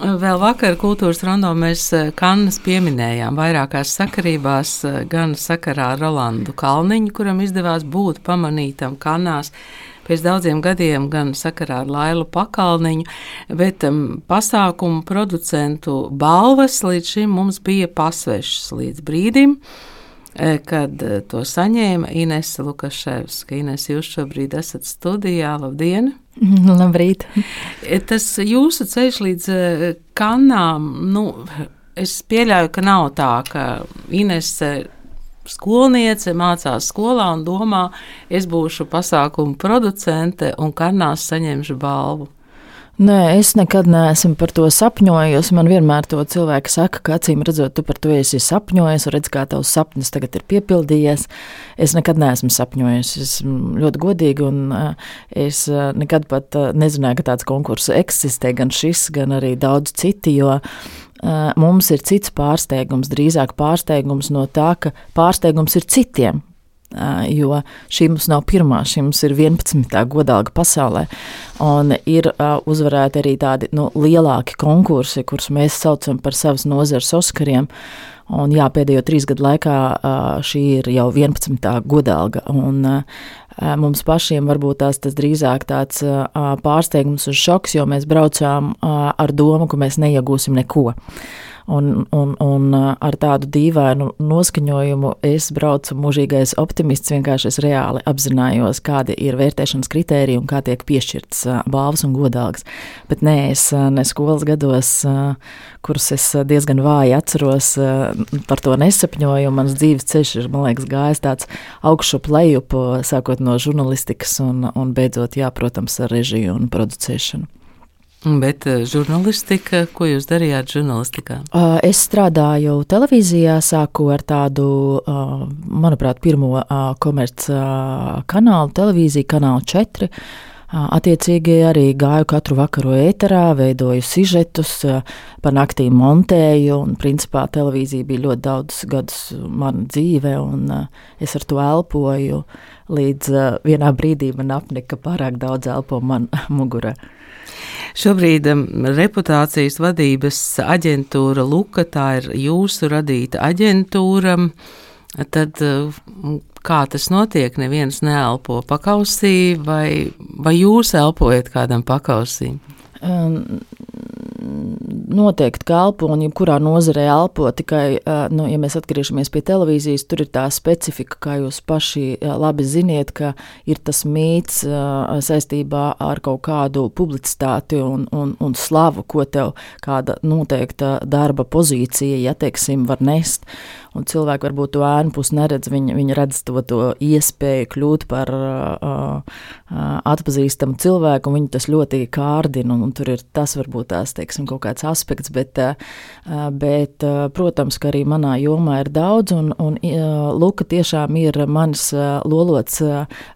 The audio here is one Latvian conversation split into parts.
Vēl vakar kultūras rondo mēs Kannas pieminējām vairākās sakarībās, gan sakarā ar Rolandu Kalniņu, kuram izdevās būt pamanītam Kannās pēc daudziem gadiem, gan sakarā ar Lailu Pakalniņu, bet um, pasākumu producentu balvas līdz šim mums bija pasvešas līdz brīdim, kad to saņēma Inese Lukaševska. Inese, jūs šobrīd esat studijā, labdien! Labrīt! Tas jūsu ceļš līdz kanām, nu, es pieļauju, ka nav tā, ka Inese skolniece mācās skolā un domā, es būšu pasākumu producente un kanās saņemšu balvu. Nē, es nekad neesmu par to sapņojis. Man vienmēr to cilvēki saka, ka acīm redzot, tu par to esi sapņojis, un redz, kā tavs sapnis tagad ir piepildījies. Es nekad neesmu sapņojis. Es ļoti godīgi, un es nekad pat nezināju, ka tāds konkurss eksistē, gan šis, gan arī daudz citi. Mums ir cits pārsteigums, drīzāk pārsteigums no tā, ka pārsteigums ir citiem. Jo šī mums nav pirmā, šī mums ir 11. godalga pasaulē. Un ir uzvarēti arī tādi nu, lielāki konkursi, kurus mēs saucam par savas nozares Oskariem. Un, jā, pēdējo trīs gadu laikā šī ir jau 11. godalga. Un, mums pašiem varbūt tās tas drīzāk tāds pārsteigums un šoks, jo mēs braucām ar domu, ka mēs neiegūsim neko. Un, un, un ar tādu dīvainu noskaņojumu es braucu mūžīgais optimists. Vienkārši es reāli apzinājos, kādi ir vērtēšanas kritēriji un kā tiek piešķirts balvas un godalgas. Bet nē, es ne skolas gados, kurus es diezgan vāji atceros, par to nesapņoju. Mans dzīves ceļš ir, man liekas, gājis tāds augšup lejup, sākot no žurnālistikas un, un beidzot, jā, protams, ar režiju un producēšanu. Bet eh, žurnālistika, ko jūs darījāt žurnālistikā? Es strādāju televīzijā, sāku ar tādu, manuprāt, pirmo komerc kanālu, televīziju, kanālu 4. Attiecīgi arī gāju katru vakaru ēterā, veidoju sižetus, pa naktīm montēju, un principā televīzija bija ļoti daudz gadus mana dzīve, un es ar to elpoju, līdz vienā brīdī man apnika pārāk daudz elpo man mugurā. Šobrīd um, reputācijas vadības aģentūra Luka, tā ir jūsu radīta aģentūra. Tad uh, kā tas notiek? Neviens neelpo pakausī, vai, vai jūs elpojat kādam pakausī? Um, noteikti ka elpo, un jebkurā nozarē elpo. Tikai, nu, ja mēs atgriežamies pie televīzijas, tur ir tā specifika, kā jūs paši labi ziniet, ka ir tas mīts saistībā ar kaut kādu publicitāti un, un, un slavu, ko tev kāda noteikta darba pozīcija, ja teiksim, var nest un cilvēki varbūt to ēnu pusi neredz. Viņi, viņi redz to, to iespēju kļūt par uh, uh, atpazīstamu cilvēku, un viņi tas ļoti kārdina. Un, un tur ir tas varbūt tās teiksim, kaut kāds aspekts, bet, uh, bet uh, protams, ka arī manā jomā ir daudz, un, un Luka tiešām ir manis uh, lolots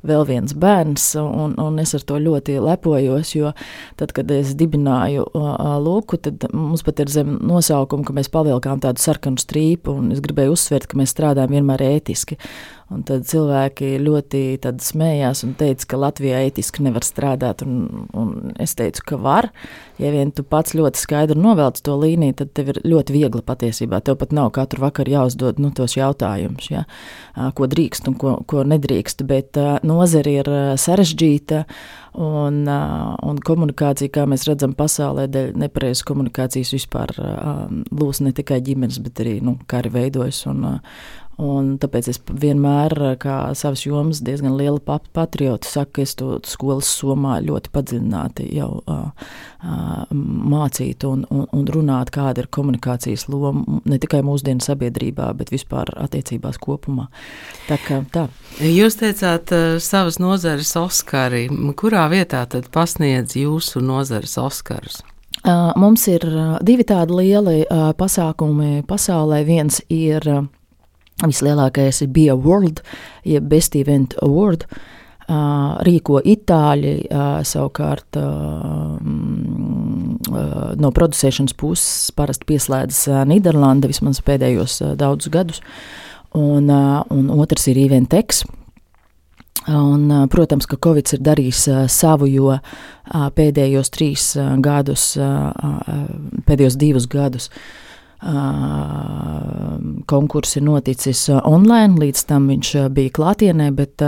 vēl viens bērns, un, un es ar to ļoti lepojos, jo tad, kad es dibināju Luku, tad mums pat ir zem nosaukuma, ka mēs pavilkām tādu sarkanu strīpu, un es gribēju uzsvērt, ka mēs strādājam vienmēr ētiski. Un tad cilvēki ļoti smējās un teica, ka Latvijā ētiski nevar strādāt. Un, un es teicu, ka var. Ja vien tu pats ļoti skaidri novelc to līniju, tad tev ir ļoti viegli patiesībā. Tev pat nav katru vakaru jāuzdod nu, tos jautājumus, ja? ko drīkst un ko, ko nedrīkst. Bet nozare ir sarežģīta. Un, un komunikācija, kā mēs redzam, pasaulē dēļ nepareizas komunikācijas vispār lūs ne tikai ģimenes, bet arī nu, kā arī veidojas. Un, Un tāpēc es vienmēr, kā savas jomas, diezgan liela pat patriota, saku, ka es to skolas somā ļoti padziļināti jau uh, uh, mācītu un, un, un runāt, kāda ir komunikācijas loma ne tikai mūsdienu sabiedrībā, bet vispār attiecībās kopumā. Tā kā, tā. Jūs teicāt, uh, savas nozares Oskari. Kurā vietā tad pasniedz jūsu nozares Oskarus? Uh, mums ir divi tādi lieli uh, pasākumi pasaulē. Viens ir uh, Vislielākais ir Bija World, jeb Best Event Award. Uh, rīko itāļi, uh, savukārt uh, uh, no producēšanas puses parasti pieslēdzas uh, Nīderlanda vismaz pēdējos uh, daudzus gadus, un, uh, un otrs ir Eventex. Un, protams, ka Covid ir darījis savu, jo pēdējos trīs gadus, pēdējos divus gadus, konkurss ir noticis online, līdz tam viņš bija klātienē, bet,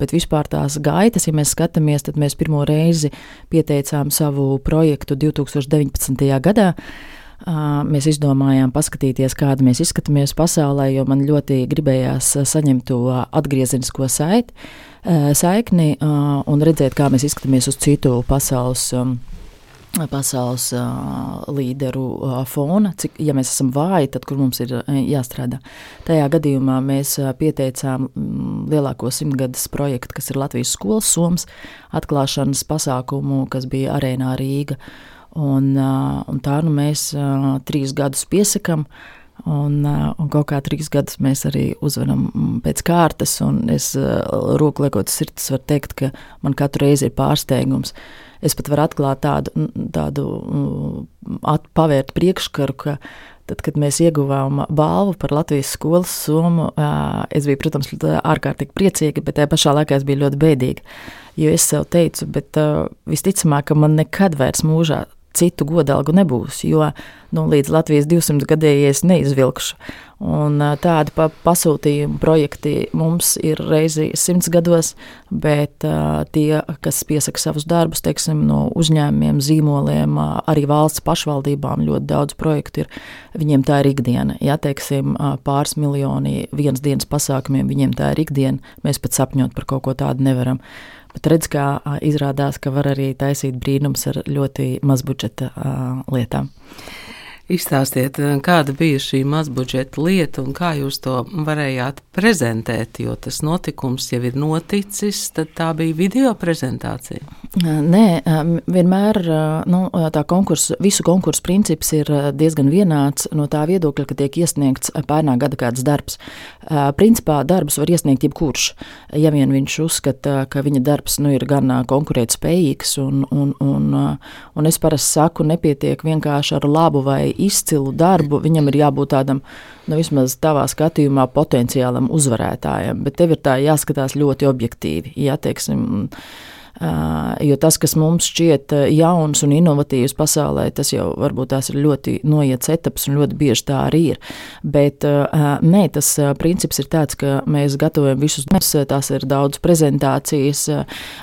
bet vispār tās gaitas, ja mēs skatāmies, tad mēs pirmo reizi pieteicām savu projektu 2019. gadā. Mēs izdomājām paskatīties, kāda mēs izskatāmies pasaulē, jo man ļoti gribējās saņemt to atgriezenisko saiti, saikni un redzēt, kā mēs izskatāmies uz citu pasaules pasaules uh, līderu uh, fona, cik, ja mēs esam vāji, tad kur mums ir uh, jāstrādā. Tajā gadījumā mēs uh, pieteicām mm, lielāko simtgades projektu, kas ir Latvijas skolas somas atklāšanas pasākumu, kas bija arēnā Rīga. Un, un tā nu mēs trīs gadus piesakām. Un, un kaut kā trīs gadus mēs arī uzvaram mm, pēc kārtas. Es roku liekot sirds, varu teikt, ka man katru reizi ir pārsteigums. Es pat varu atklāt tādu, tādu at, pavērt priekškaru, ka tad, kad mēs ieguvām balvu par Latvijas skolas somu, es biju, protams, ārkārtīgi priecīga, bet tajā pašā laikā es biju ļoti bēdīga. Jo es sev teicu, bet visticamāk, ka man nekad vairs mūžā citu godalgu nebūs, jo nu, līdz Latvijas 200 gadēji es neizvilkšu. Un, tādi pa pasūtījumi projekti mums ir reizi simts gados, bet uh, tie, kas piesaka savus darbus, teiksim, no uzņēmumiem, zīmoliem, uh, arī valsts pašvaldībām, ļoti daudz projektu ir. Viņiem tā ir ikdiena. Ja teiksim, uh, pāris miljoni vienas dienas pasākumiem, viņiem tā ir ikdiena. Mēs pat sapņot par kaut ko tādu nevaram. Bet redz, kā izrādās, ka var arī taisīt brīnums ar ļoti mazbudžeta lietām. Izstāstiet, eh, kāda bija šī mazbudžeta lieta un kā jūs to varējāt prezentēt, jo tas notikums jau ir noticis, tad tā bija video prezentācija. Nē, vienmēr nu, tā konkursa, visu konkursu princips ir diezgan vienāds no tā viedokļa, ka tiek iesniegts pērnā gada kāds darbs. Principā darbus var iesniegt jebkurš, ja vien viņš uzskata, ka viņa darbs nu, ir gan konkurētspējīgs, un, un, un, un es parasti saku, nepietiek vienkārši ar labu vai izcilu darbu, viņam ir jābūt tādam, nu, vismaz tavā skatījumā, potenciālam uzvarētājam. Bet tev ir tā jāskatās ļoti objektīvi. Ja, teiksim, Jo tas, kas mums šķiet jauns un inovatīvs pasaulē, tas jau varbūt tās ir ļoti noiets etapas un ļoti bieži tā arī ir. Bet nē, tas princips ir tāds, ka mēs gatavojam visus darbus, tās ir daudz prezentācijas,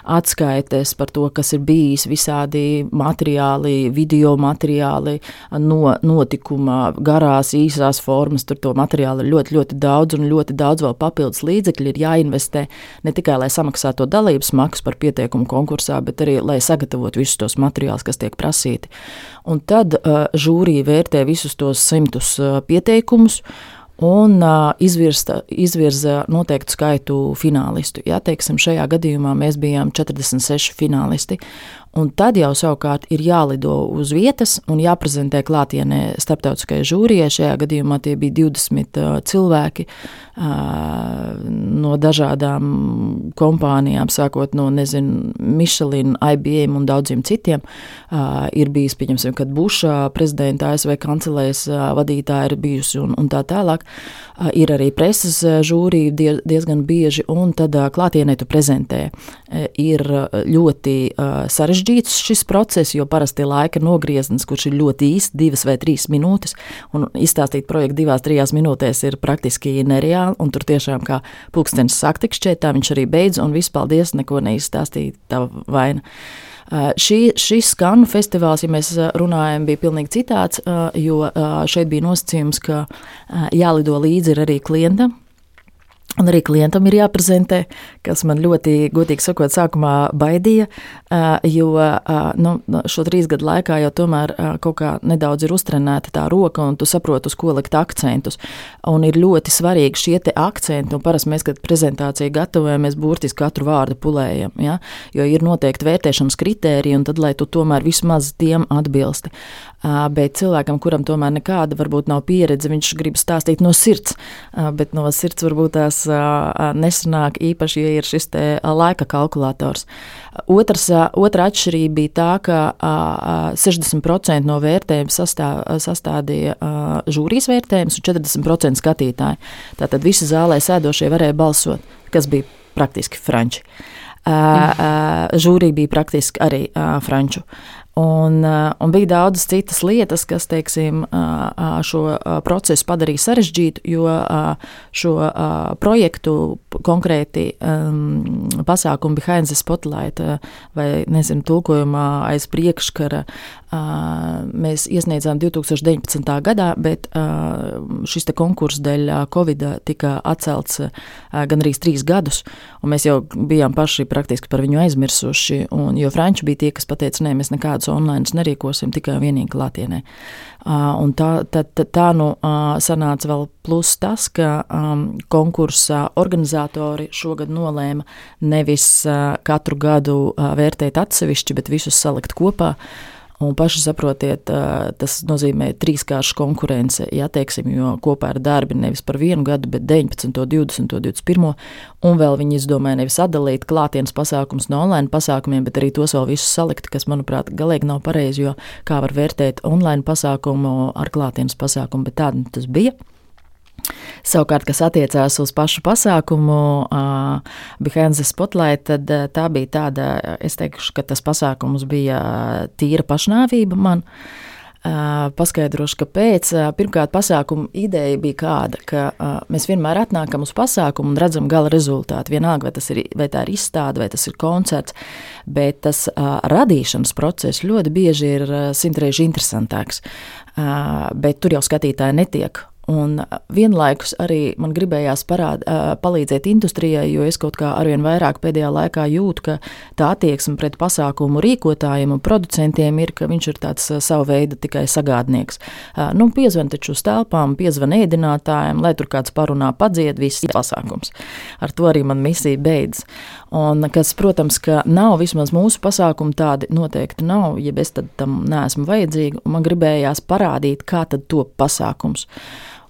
atskaites par to, kas ir bijis, visādi materiāli, video materiāli no notikuma, garās, īsās formas. Tur to materiālu ir ļoti, ļoti daudz un ļoti daudz vēl papildus līdzekļu ir jāinvestē ne tikai, lai samaksātu dalības maksu par pieteikumu konkursā, bet arī, lai sagatavotu visus tos materiālus, kas tiek prasīti. Un tad uh, žūrija vērtē visus tos simtus uh, pieteikumus un uh, izvirza, izvirza noteiktu skaitu finālistu. Jā, teiksim, šajā gadījumā mēs bijām 46 finālisti. Un tad jau savukārt ir jālido uz vietas un jāprezentē klātienē starptautiskajai žūrijai. Šajā gadījumā tie bija 20 uh, cilvēki uh, no dažādām kompānijām, sākot no Michelin, IBM un daudziem citiem. Uh, ir bijis, pieņemsim, kad Buša prezidenta ASV kancelēs vadītāja ir bijusi un, un tā tālāk. Uh, ir arī preses žūrija die, diezgan bieži, un tad uh, klātienē tu prezentē. Ir ļoti sarežģīts šis process, jo parasti laika nogrieznis, kurš ir ļoti īsts, divas vai trīs minūtes. Un izstāstīt projektu divās, trijās minūtēs ir praktiski nereāli. Un tur tiešām kā pulkstenis saktikšķē, tā viņš arī beidz, un viss paldies, neko neizstāstīja tā vaina. Šī, šis skanu festivāls, ja mēs runājam, bija pilnīgi citāds, jo šeit bija nosacījums, ka jālido līdzi arī klientam, Un arī klientam ir jāprezentē, kas man ļoti, godīgi sakot, sākumā baidīja, jo nu, šo trīs gadu laikā jau tomēr kaut kā nedaudz ir uztrenēta tā roka, un tu saproti, uz ko likt akcentus. Un ir ļoti svarīgi šie akcenti, un parasti mēs, kad prezentāciju gatavojamies, burtiski katru vārdu pulējam, ja? jo ir noteikti vērtēšanas kritēriji, un tad, lai tu tomēr vismaz tiem atbilsti. Bet cilvēkam, kuram tomēr nekāda varbūt nav pieredze, viņš grib stāstīt no sirds, bet no sirds varbūt tās nesanāk īpaši, ja ir šis laika kalkulators. Otrs, otra atšķirība bija tā, ka 60% no vērtējuma sastā, sastādīja žūrijas vērtējums un 40% skatītāji. Tātad visi zālē sēdošie varēja balsot, kas bija praktiski franči. Uh, žūrī bija praktiski arī uh, franču. Un, un bija daudzas citas lietas, kas teiksim, šo procesu padarīja sarežģītu, jo šo projektu konkrēti pasākumu behind the spotlight vai, nezinu, tulkojumā aiz priekškara mēs iesniedzām 2019. gadā, bet šis konkurss dēļ Covid tika atcelts gandrīz trīs gadus, un mēs jau bijām paši praktiski par viņu aizmirsuši, un, jo franči bija tie, kas pateica, nē, mēs nekādus online nerīkosim, tikai un vienīgi klātienē. Un tā, tā, tā, tā nu sanāca vēl plus tas, ka um, konkursa organizatori šogad nolēma nevis uh, katru gadu uh, vērtēt atsevišķi, bet visus salikt kopā. Uh, Un paši saprotiet, tas nozīmē trīskāršu konkurence, ja teiksim, jo kopā ar darbi nevis par vienu gadu, bet 19, 20, 21. Un vēl viņi izdomāja nevis atdalīt klātienes pasākumus no online pasākumiem, bet arī tos vēl visus salikt, kas, manuprāt, galīgi nav pareizi, jo kā var vērtēt online pasākumu ar klātienes pasākumu, bet tāda tas bija. Savukārt, kas attiecās uz pašu pasākumu, uh, Behind the Spotlight, tad uh, tā bija tāda, es teikšu, ka tas pasākums bija tīra pašnāvība man. Uh, paskaidrošu, kāpēc. Uh, pirmkārt, pasākuma ideja bija tāda, ka uh, mēs vienmēr atnākam uz pasākumu un redzam gala rezultātu. Vienalga, vai, ir, vai tā ir izstāde, vai tas ir koncerts, bet tas radīšanas process ļoti bieži ir simtreiz interesantāks. Bet tur jau skatītāji netiek Un vienlaikus arī man gribējās parād, palīdzēt industrijai, jo es kaut kā arvien vairāk pēdējā laikā jūtu, ka tā attieksme pret pasākumu rīkotājiem un producentiem ir, ka viņš ir tāds sava veida tikai sagādnieks. Nu, piezvan taču uz telpām, piezvan ēdinātājiem, lai tur kāds parunā, padzied, viss pasākums. Ar to arī man misija beidz. Un kas, protams, ka nav vismaz mūsu pasākumi tādi noteikti nav, ja es tam neesmu vajadzīga, un man gribējās parādīt, kā tad top pasākums.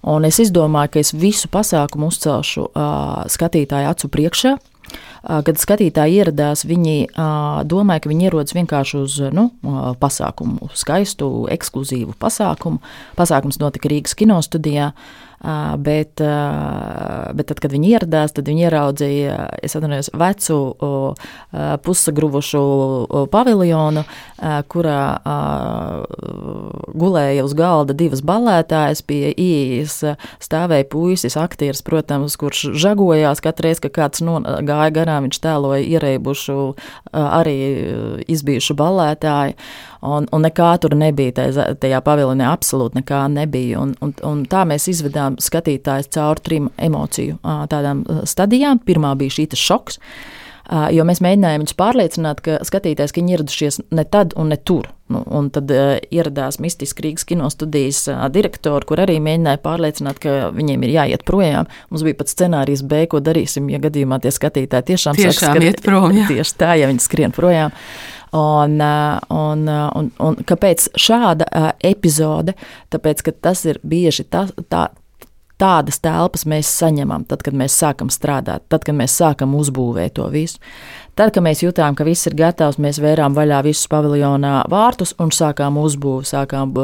Un es izdomāju, ka es visu pasākumu uzcelšu uh, skatītāju acu priekšā. Uh, kad skatītāji ieradās, viņi uh, domāja, ka viņi ierodas vienkārši uz nu, uh, pasākumu, skaistu, ekskluzīvu pasākumu. Pasākums notika Rīgas kinostudijā. Uh, Bet, bet tad, kad viņi ieradās, tad viņi ieraudzīja atvainojos, vecu pusagruvušu paviljonu, kurā gulēja uz galda divas balētājas. Pie ielas stāvēja puisis, aktieris, protams, kurš žagojās katru reizi, kad kāds no, gāja garām. Viņš tēloja ierēbušu, arī izbijušu balētāju. Un, un nekā tur nebija tajā, tajā paviljonā, absolūti nekā nebija. Un, un, un tā mēs izvedām skatītājus cauri trim emociju tādām stadijām. Pirmā bija šī šoks. Jo mēs mēģinājām viņus pārliecināt, ka skatītājs, ka viņi ieradušies ne tad un ne tur. Nu, un tad uh, ieradās Mistiskā Rīgas kinostudijas uh, direktori, kur arī mēģināja pārliecināt, ka viņiem ir jāiet projām. Mums bija pat scenārijs B, ko darīsim, ja gadījumā tie skatītāji tiešām, tiešām saka, iet prom. Jā. Tieši tā, ja viņi skrien projām. Un, un, un, un kāpēc šāda epizode? Tāpēc, ka tas ir bieži tā, tā, tādas telpas mēs saņemam, tad, kad mēs sākam strādāt, tad, kad mēs sākam uzbūvēt to visu. Tad, kad mēs jutām, ka viss ir gatavs, mēs vērām vaļā visus paviljonā vārtus un sākām uzbūvēt, sākām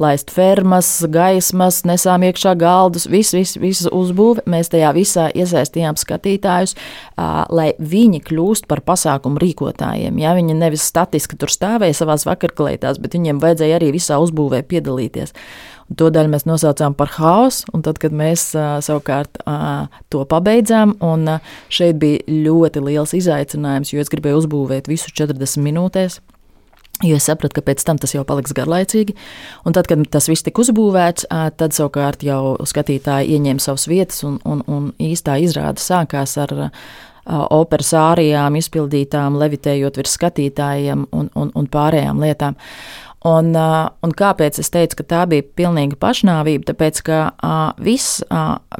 laist fermas, gaismas, nesām iekšā galdus, visu, visu, visu uzbūvi. Mēs tajā visā iesaistījām skatītājus, lai viņi kļūst par pasākumu rīkotājiem. Ja? Viņi nevis statiski tur stāvēja savā vakarklētās, bet viņiem vajadzēja arī visā uzbūvē piedalīties. Un to daļu mēs nosaucām par haosu, un tad, kad mēs savukārt to pabeidzām, un šeit bija ļoti liels izaicinājums, jo es gribēju uzbūvēt visu 40 minūtēs. Jo es sapratu, ka pēc tam tas jau paliks garlaicīgi. Un tad, kad tas viss tika uzbūvēts, tad savukārt jau skatītāji ieņēma savas vietas, un, un, un īstā izrāde sākās ar operas ārijām, izpildītām, levitējot virs skatītājiem un, un, un pārējām lietām. Un, un kāpēc es teicu, ka tā bija pilnīga pašnāvība? Tāpēc, ka viss,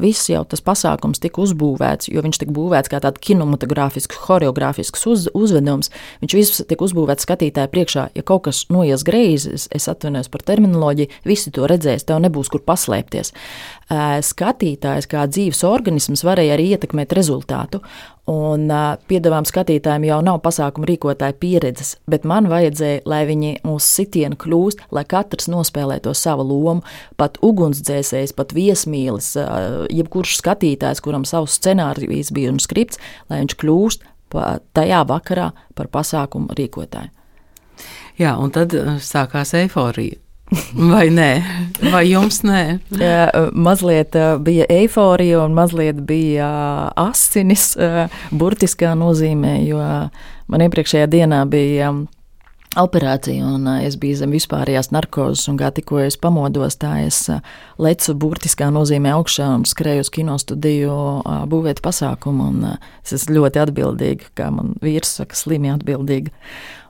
viss jau tas pasākums tika uzbūvēts, jo viņš tika būvēts kā tāds kinematogrāfisks, choreogrāfisks uz, uzvedums. Viņš viss tika uzbūvēts skatītāju priekšā. Ja kaut kas noies greizi, es, atvainojos par terminoloģiju, visi to redzēs, tev nebūs kur paslēpties. Skatītājs, kā dzīves organisms, varēja arī ietekmēt rezultātu. Un piedāvājuma skatītājiem jau nav pasākumu rīkotāja pieredzes, bet man vajadzēja, lai viņi mūsu sitienu kļūst, lai katrs nospēlē to savu lomu. Pat ugunsdzēsējs, pat viesmīlis, jebkurš skatītājs, kuram savs scenārijs bija un skripts, lai viņš kļūst tajā vakarā par pasākumu rīkotāju. Jā, un tad sākās eiforija. Vai nē, vai jums nē? Jā, mazliet bija eiforija, un mazliet bija asinis, burtiskā nozīmē, jo man iepriekšējā dienā bija operācija, un es biju zem vispārējās narkozes, un kā tikko es pamodos, tā es lecu burtiskā nozīmē augšā un skrēju uz kinostudiju būvēt pasākumu, un es esmu ļoti atbildīga, kā man vīrs saka, slimi atbildīga.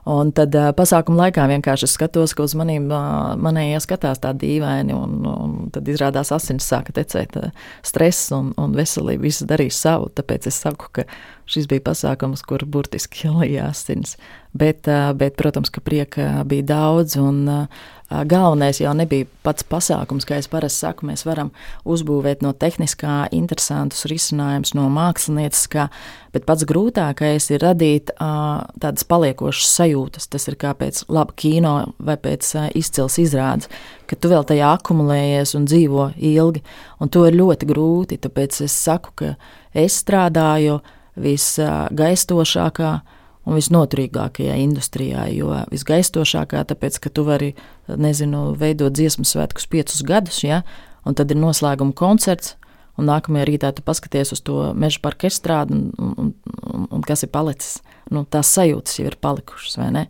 Un tad uh, pasākuma laikā vienkārši skatos, ka uz maniem uh, manējie skatās tā dīvaini, un, un tad izrādās asins sāka tecēt, uh, stress un, un veselība viss darīs savu. Tāpēc es saku, ka šis bija pasākums, kur burtiski ielīja asins. Bet, uh, bet, protams, ka prieka bija daudz, un uh, galvenais jau nebija pats pasākums, kā es parasti saku, mēs varam uzbūvēt no tehniskā interesantus risinājumus, no mākslinieckā, bet pats grūtākais ir radīt uh, tādas paliekošas sajūtas. Tas ir kā pēc laba kino vai pēc uh, izcils izrādes, ka tu vēl tajā akumulējies un dzīvo ilgi, un to ir ļoti grūti, tāpēc es saku, ka es strādāju visgaistošākā, uh, un visnoturīgākajā industrijā. Jo visgaistošākā, tāpēc, ka tu vari, nezinu, veidot dziesmu svētkus piecus gadus, ja, un tad ir noslēguma koncerts. Un nākamajā rītā tu paskaties uz to meža parka estrādi, un, un, un, un kas ir palicis. Nu, tās sajūtas jau ir palikušas, vai ne?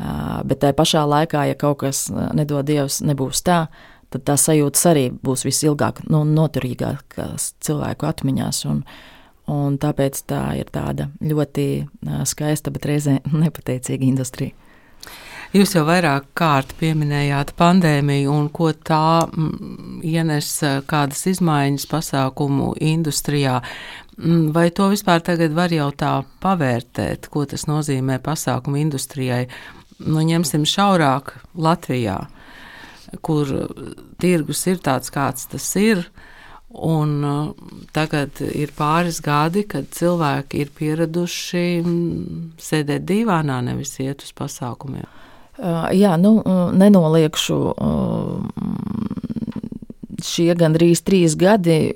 Uh, bet tajā pašā laikā, ja kaut kas nedod Dievs, nebūs tā, tad tā sajūtas arī būs visilgāk, nu, noturīgākās cilvēku atmiņās. Un, uh, Un tāpēc tā ir tāda ļoti skaista, bet reizē nepateicīga industrija. Jūs jau vairāk kārt pieminējāt pandēmiju un ko tā ienes kādas izmaiņas pasākumu industrijā. Vai to vispār tagad var jau tā pavērtēt, ko tas nozīmē pasākumu industrijai? Nu, ņemsim šaurāk Latvijā, kur tirgus ir tāds, kāds tas ir. Uh, Un uh, tagad ir pāris gadi, kad cilvēki ir pieraduši mm, sēdēt divānā, nevis iet uz pasākumiem. Uh, jā, nu, uh, nenoliekšu, šie gandrīz trīs gadi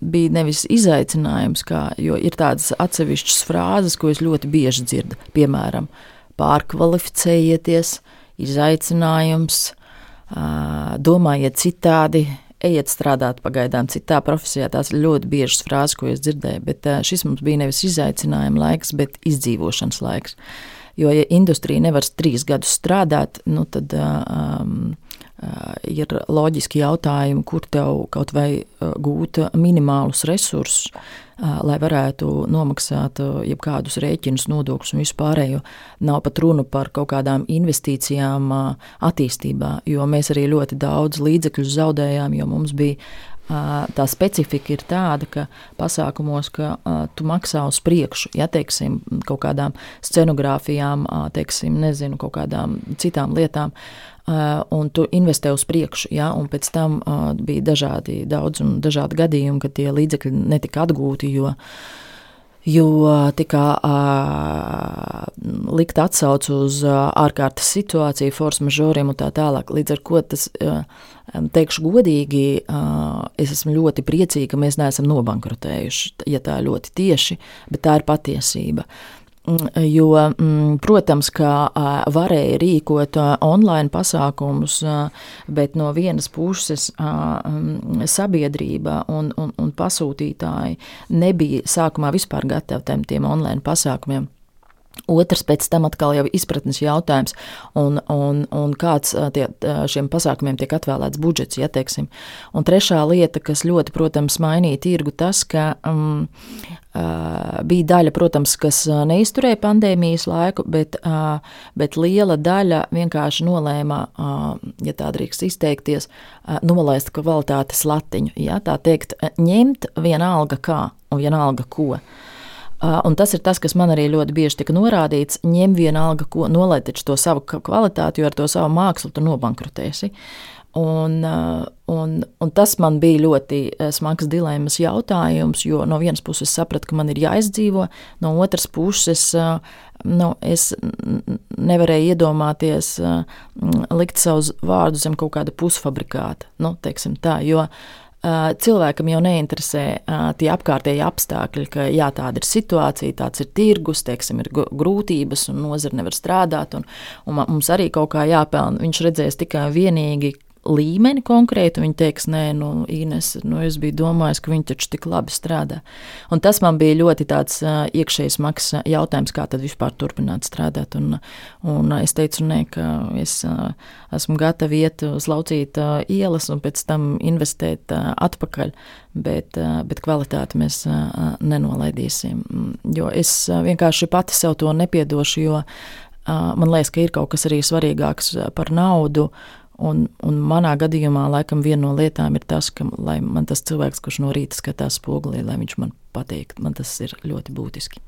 bija nevis izaicinājums, kā, jo ir tādas atsevišķas frāzes, ko es ļoti bieži dzirdu. Piemēram, pārkvalificējieties, izaicinājums, domājiet citādi, ejiet strādāt pagaidām citā profesijā. Tās ir ļoti biežas frāzes, ko es dzirdēju, bet šis mums bija nevis izaicinājuma laiks, bet izdzīvošanas laiks. Jo, ja industrija nevar trīs gadus strādāt, nu, tad um, ir loģiski jautājumi, kur tev kaut vai gūt minimālus resursus, lai varētu nomaksāt jebkādus rēķinus, nodokļus un vispārējo. Nav pat runa par kaut kādām investīcijām attīstībā, jo mēs arī ļoti daudz līdzekļu zaudējām, jo mums bija tā specifika ir tāda, ka pasākumos, ka tu maksā uz priekšu, ja teiksim, kaut kādām scenogrāfijām, teiksim, nezinu, kaut kādām citām lietām. Un tu investē uz priekšu, ja, un pēc tam uh, bija dažādi, daudz un dažādi gadījumi, kad tie līdzekļi netika atgūti, jo uh, jo tika uh, likt atsauce uz uh, ārkārtas situāciju, force mažoriem un tā tālāk. Līdz ar to tas, uh, teikšu godīgi, uh, es esmu ļoti priecīga, ka mēs neesam nobankrotējuši, ja tā ļoti tieši, bet tā ir patiesība. Mm, jo, mm, protams, ka varēja rīkot online pasākumus, bet no vienas puses mm, sabiedrība un, un, un pasūtītāji nebija sākumā vispār gatavi tiem online pasākumiem. Otrs pēc tam atkal jau izpratnes jautājums, un, un, un kāds tie, šiem pasākumiem tiek atvēlēts budžets, ja teiksim. Un trešā lieta, kas ļoti, protams, mainīja tirgu, tas, ka um, bija daļa, protams, kas neizturēja pandēmijas laiku, bet, bet liela daļa vienkārši nolēma, ja tā drīkst izteikties, nolaist kvalitātes latiņu, ja tā teikt, ņemt vienalga kā un vienalga ko. Un tas ir tas, kas man arī ļoti bieži tika norādīts. Ņem vienalga, ko nolaid to savu kvalitāti, jo ar to savu mākslu tu nobankrotēsi. Un, un, un tas man bija ļoti smags dilemmas jautājums, jo no vienas puses sapratu, ka man ir jāizdzīvo, no otras puses nu, es nevarēju iedomāties likt savus vārdus zem kaut kāda pusfabrikāta. Nu, tā, jo, uh, cilvēkam jau neinteresē tie apkārtēji apstākļi, ka jā, tāda ir situācija, tāds ir tirgus, teiksim, ir grūtības un nozara nevar strādāt, un, un mums arī kaut kā jāpelna. Viņš redzēs tikai vienīgi, līmeni konkrēti. Viņa teiks, nē, nu, Ines, nu, es biju domājis, ka viņi taču tik labi strādā. Un tas man bija ļoti tāds uh, iekšējs smags jautājums, kā tad vispār turpināt strādāt. Un, un es teicu, nē, ka es uh, esmu gatava iet uz laucīt uh, ielas un pēc tam investēt uh, atpakaļ. Bet, uh, bet kvalitāti mēs uh, nenolaidīsim. Jo es uh, vienkārši pati sev to nepiedošu, jo uh, man liekas, ka ir kaut kas arī svarīgāks par naudu. Un, un manā gadījumā, laikam, viena no lietām ir tas, ka man tas cilvēks, kurš no rīta skatās spogulī, lai viņš man patīk, man tas ir ļoti būtiski.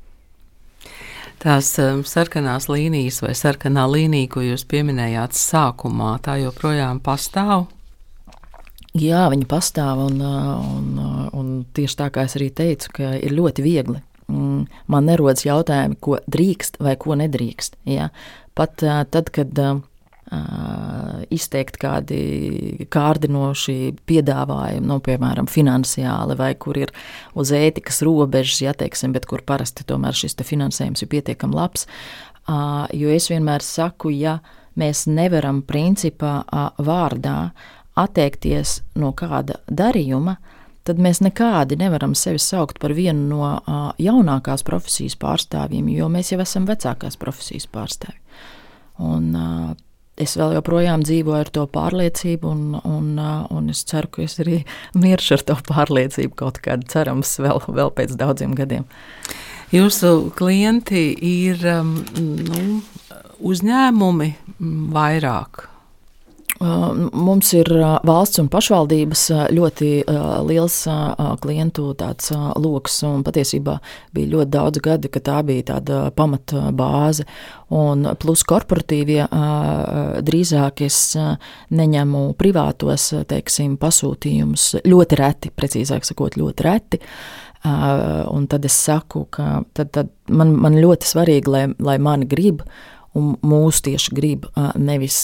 Tās um, sarkanās līnijas vai sarkanā līnija, ko jūs pieminējāt sākumā, tā joprojām pastāv. Jā, viņi pastāv, un, un, un tieši tā kā es arī teicu, ka ir ļoti viegli. Mm, man nerodas jautājumi, ko drīkst vai ko nedrīkst. Ja? Pat tad, kad izteikt kādi kārdinoši piedāvājumi, nu, piemēram, finansiāli, vai kur ir uz ētikas robežas, ja teiksim, bet kur parasti tomēr šis finansējums ir pietiekami labs. Jo es vienmēr saku, ja mēs nevaram principā vārdā atteikties no kāda darījuma, tad mēs nekādi nevaram sevi saukt par vienu no jaunākās profesijas pārstāvjiem, jo mēs jau esam vecākās profesijas pārstāvji. Un, es vēl joprojām dzīvoju ar to pārliecību, un, un, un es ceru, ka es arī miršu ar to pārliecību kaut kādā cerams vēl, vēl pēc daudziem gadiem. Jūsu klienti ir um, nu, uzņēmumi vairāk Mums ir valsts un pašvaldības ļoti liels klientu lokus, un patiesībā bija ļoti daudz gadi, ka tā bija tāda pamata bāze. Un plus korporatīvie drīzāk es neņemu privātos teiksim, pasūtījumus ļoti reti, precīzāk sakot, ļoti reti. Uh, un tad es saku, ka tad, tad man, man ļoti svarīgi, lai, lai mani grib, un mūsu tieši grib. Nevis,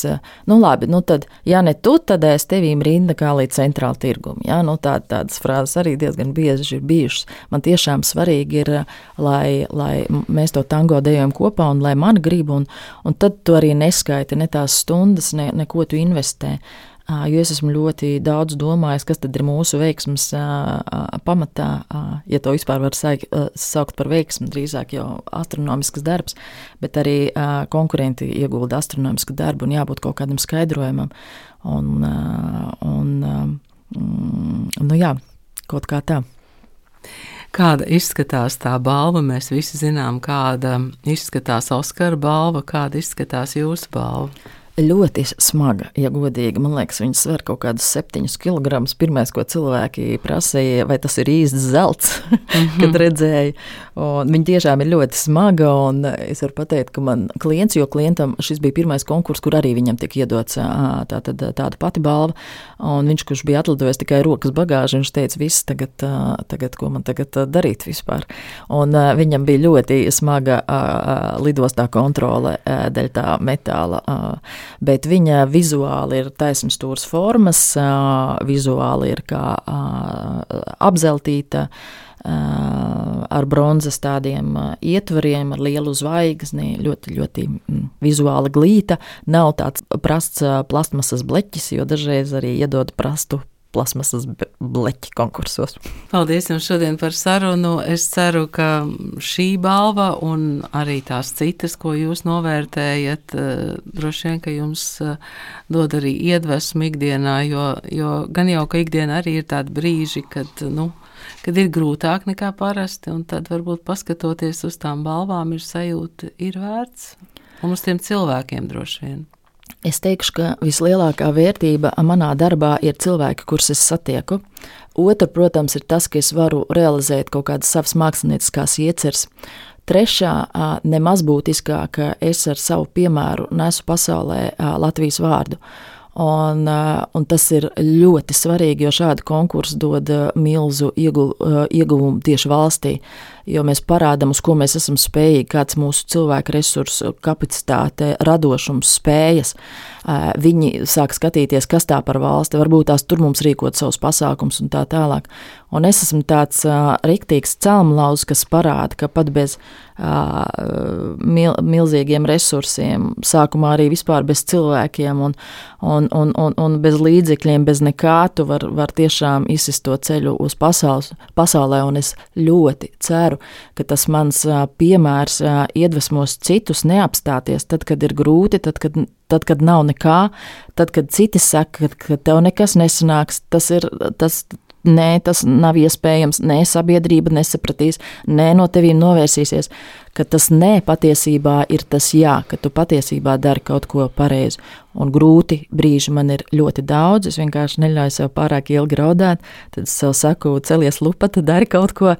nu, labi, nu tad, ja ne tu, tad es tevīm rinda kā līdz centrāla tirgum. Ja? Nu, tā, tādas frāzes arī diezgan bieži ir bijušas. Man tiešām svarīgi ir, lai, lai mēs to tango dejojam kopā un lai man grib, un, un tad tu arī neskaiti ne tās stundas, ne, ne ko tu investē. Jo es esmu ļoti daudz domājis, kas tad ir mūsu veiksmes pamatā, ja to vispār var saukt par veiksmu, drīzāk jau astronomisks darbs, bet arī konkurenti iegulda astronomisku darbu un jābūt kaut kādam skaidrojumam. Un, un, mm, nu jā, kaut kā tā. Kāda izskatās tā balva? Mēs visi zinām, kāda izskatās Oskara balva, kāda izskatās jūsu balva ļoti smaga, ja godīgi. Man liekas, viņas sver kaut kādus septiņus kilogramus. Pirmais, ko cilvēki prasīja, vai tas ir īsts zelts, mm -hmm. kad redzēja. Un viņa tiešām ir ļoti smaga, un es varu pateikt, ka man klients, jo klientam šis bija pirmais konkurss, kur arī viņam tika iedots tā, tad, tāda pati balva, un viņš, kurš bija atlidojis tikai rokas bagāžu, viņš teica, viss tagad, tagad, ko man tagad darīt vispār. Un viņam bija ļoti smaga lidostā kontrole dēļ tā metāla bet viņa vizuāli ir taisnstūras formas, vizuāli ir kā apzeltīta ar bronzas tādiem ietvariem, ar lielu zvaigzni, ļoti, ļoti vizuāli glīta. Nav tāds prasts plastmasas bleķis, jo dažreiz arī iedod prastu plasmasas bleķi konkursos. Paldies jums šodien par sarunu. Es ceru, ka šī balva un arī tās citas, ko jūs novērtējat, eh, droši vien, ka jums eh, dod arī iedvesmu ikdienā, jo, jo gan jau, ka ikdienā arī ir tādi brīži, kad, nu, kad ir grūtāk nekā parasti, un tad varbūt paskatoties uz tām balvām, ir sajūta, ir vērts, un uz tiem cilvēkiem droši vien. Es teikšu, ka vislielākā vērtība manā darbā ir cilvēki, kurus es satieku. Otra, protams, ir tas, ka es varu realizēt kaut kādas savas mākslinieckās ieceres. Trešā, nemaz būtiskāka, es ar savu piemēru nesu pasaulē Latvijas vārdu. Un, un tas ir ļoti svarīgi, jo šādi konkursi dod milzu ieguvumu tieši valstī. Jo mēs parādām, uz ko mēs esam spējīgi, kāds mūsu cilvēku resursu, kapacitāte, radošums, spējas. Viņi sāk skatīties, kas tā par valsti, varbūt tās tur mums rīkot savus pasākumus un tā tālāk. Un es esmu tāds uh, riktīgs celmlauz, kas parāda, ka pat bez uh, mil, milzīgiem resursiem, sākumā arī vispār bez cilvēkiem un, un, un, un, un bez līdzekļiem, bez nekā, tu vari var tiešām izsist to ceļu uz pasaules, pasaulē. Un es ļoti ceru, ka tas mans piemērs iedvesmos citus neapstāties. Tad, kad ir grūti, tad, kad tad, kad nav nekā, tad, kad citi saka, ka, tev nekas nesanāks, tas ir tas, nē, tas nav iespējams, nē, sabiedrība nesapratīs, nē, no tevīm novērsīsies, ka tas nē patiesībā ir tas jā, ka tu patiesībā dari kaut ko pareizi. Un grūti brīži man ir ļoti daudz, es vienkārši neļauju sev pārāk ilgi raudāt, tad es sev saku, celies lupata, dari kaut ko,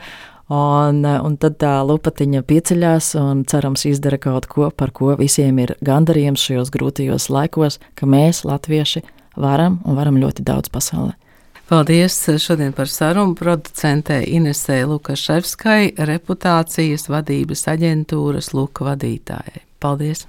Un, un tad tā lupatiņa pieceļās un cerams izdara kaut ko, par ko visiem ir gandarījums šajos grūtajos laikos, ka mēs, latvieši, varam un varam ļoti daudz pasaulē. Paldies šodien par sarunu producentē Inesē Lukaševskai, reputācijas vadības aģentūras Luka vadītājai. Paldies!